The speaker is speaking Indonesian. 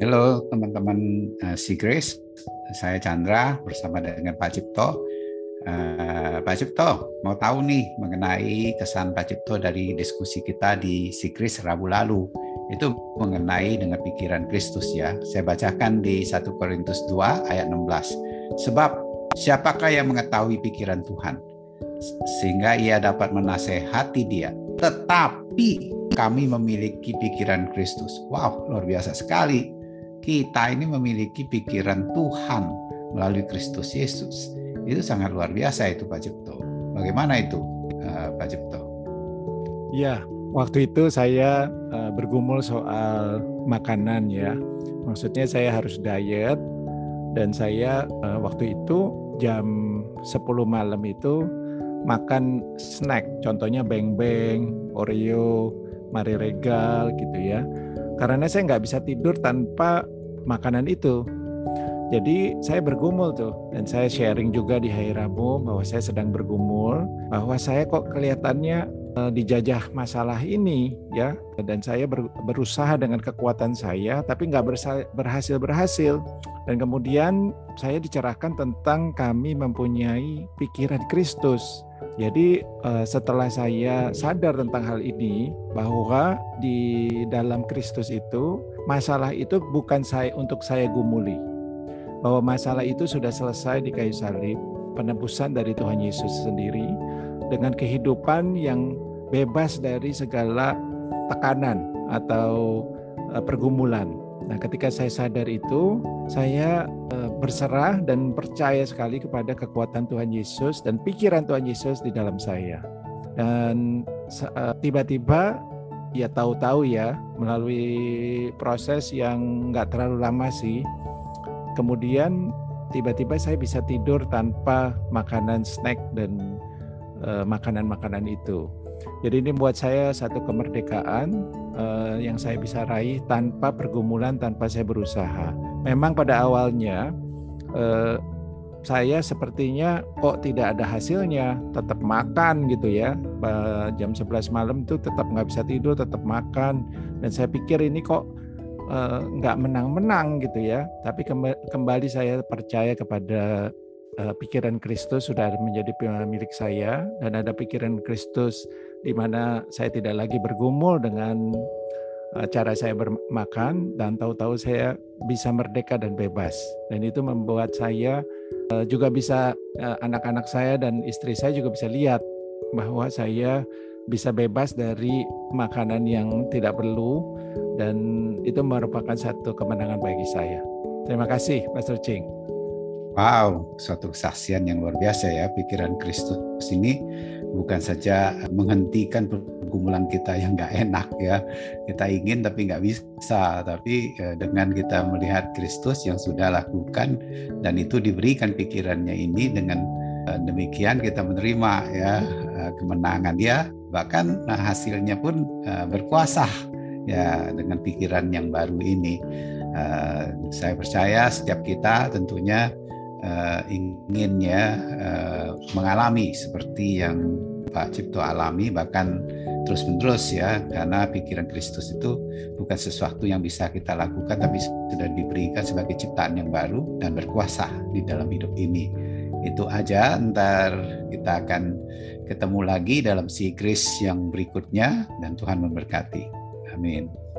Halo teman-teman uh, si Grace, saya Chandra bersama dengan Pak Cipto. Uh, Pak Cipto, mau tahu nih mengenai kesan Pak Cipto dari diskusi kita di si Grace Rabu lalu. Itu mengenai dengan pikiran Kristus ya. Saya bacakan di 1 Korintus 2 ayat 16. Sebab siapakah yang mengetahui pikiran Tuhan? Sehingga ia dapat menasehati dia. Tetapi kami memiliki pikiran Kristus. Wow, luar biasa sekali kita ini memiliki pikiran Tuhan melalui Kristus Yesus. Itu sangat luar biasa itu Pak Cipto. Bagaimana itu uh, Pak Cipto? Ya, waktu itu saya uh, bergumul soal makanan ya. Maksudnya saya harus diet dan saya uh, waktu itu jam 10 malam itu makan snack, contohnya beng-beng, Oreo, Mari Regal gitu ya karena saya nggak bisa tidur tanpa makanan itu. Jadi saya bergumul tuh dan saya sharing juga di hari Rabu bahwa saya sedang bergumul bahwa saya kok kelihatannya dijajah masalah ini ya. Dan saya ber, berusaha dengan kekuatan saya tapi nggak berhasil berhasil dan kemudian saya dicerahkan tentang kami mempunyai pikiran Kristus. Jadi uh, setelah saya sadar tentang hal ini bahwa di dalam Kristus itu masalah itu bukan saya untuk saya gumuli. Bahwa masalah itu sudah selesai di kayu salib, penebusan dari Tuhan Yesus sendiri dengan kehidupan yang bebas dari segala tekanan atau uh, pergumulan. Nah, ketika saya sadar itu, saya uh, berserah dan percaya sekali kepada kekuatan Tuhan Yesus dan pikiran Tuhan Yesus di dalam saya. Dan uh, tiba-tiba ya tahu-tahu ya melalui proses yang nggak terlalu lama sih. Kemudian tiba-tiba saya bisa tidur tanpa makanan snack dan makanan-makanan uh, itu. Jadi ini buat saya satu kemerdekaan uh, yang saya bisa raih tanpa pergumulan, tanpa saya berusaha. Memang pada awalnya uh, saya sepertinya kok tidak ada hasilnya, tetap makan gitu ya. Jam 11 malam itu tetap nggak bisa tidur, tetap makan. Dan saya pikir ini kok uh, nggak menang-menang gitu ya. Tapi kembali saya percaya kepada uh, pikiran Kristus sudah menjadi milik saya dan ada pikiran Kristus di mana saya tidak lagi bergumul dengan eh, cara saya bermakan dan tahu-tahu saya bisa merdeka dan bebas. Dan itu membuat saya eh, juga bisa eh, anak-anak saya dan istri saya juga bisa lihat bahwa saya bisa bebas dari makanan yang tidak perlu dan itu merupakan satu kemenangan bagi saya. Terima kasih, Pastor Ching. Wow, suatu kesaksian yang luar biasa ya. Pikiran Kristus ini bukan saja menghentikan pergumulan kita yang nggak enak ya. Kita ingin tapi nggak bisa. Tapi eh, dengan kita melihat Kristus yang sudah lakukan dan itu diberikan pikirannya ini dengan eh, demikian kita menerima ya eh, kemenangan dia. Bahkan hasilnya pun berkuasa ya dengan pikiran yang baru ini. saya percaya setiap kita tentunya uh, ingin ya uh, mengalami seperti yang Pak Cipto alami bahkan terus menerus ya karena pikiran Kristus itu bukan sesuatu yang bisa kita lakukan tapi sudah diberikan sebagai ciptaan yang baru dan berkuasa di dalam hidup ini. Itu aja ntar kita akan ketemu lagi dalam si Kris yang berikutnya dan Tuhan memberkati. Amin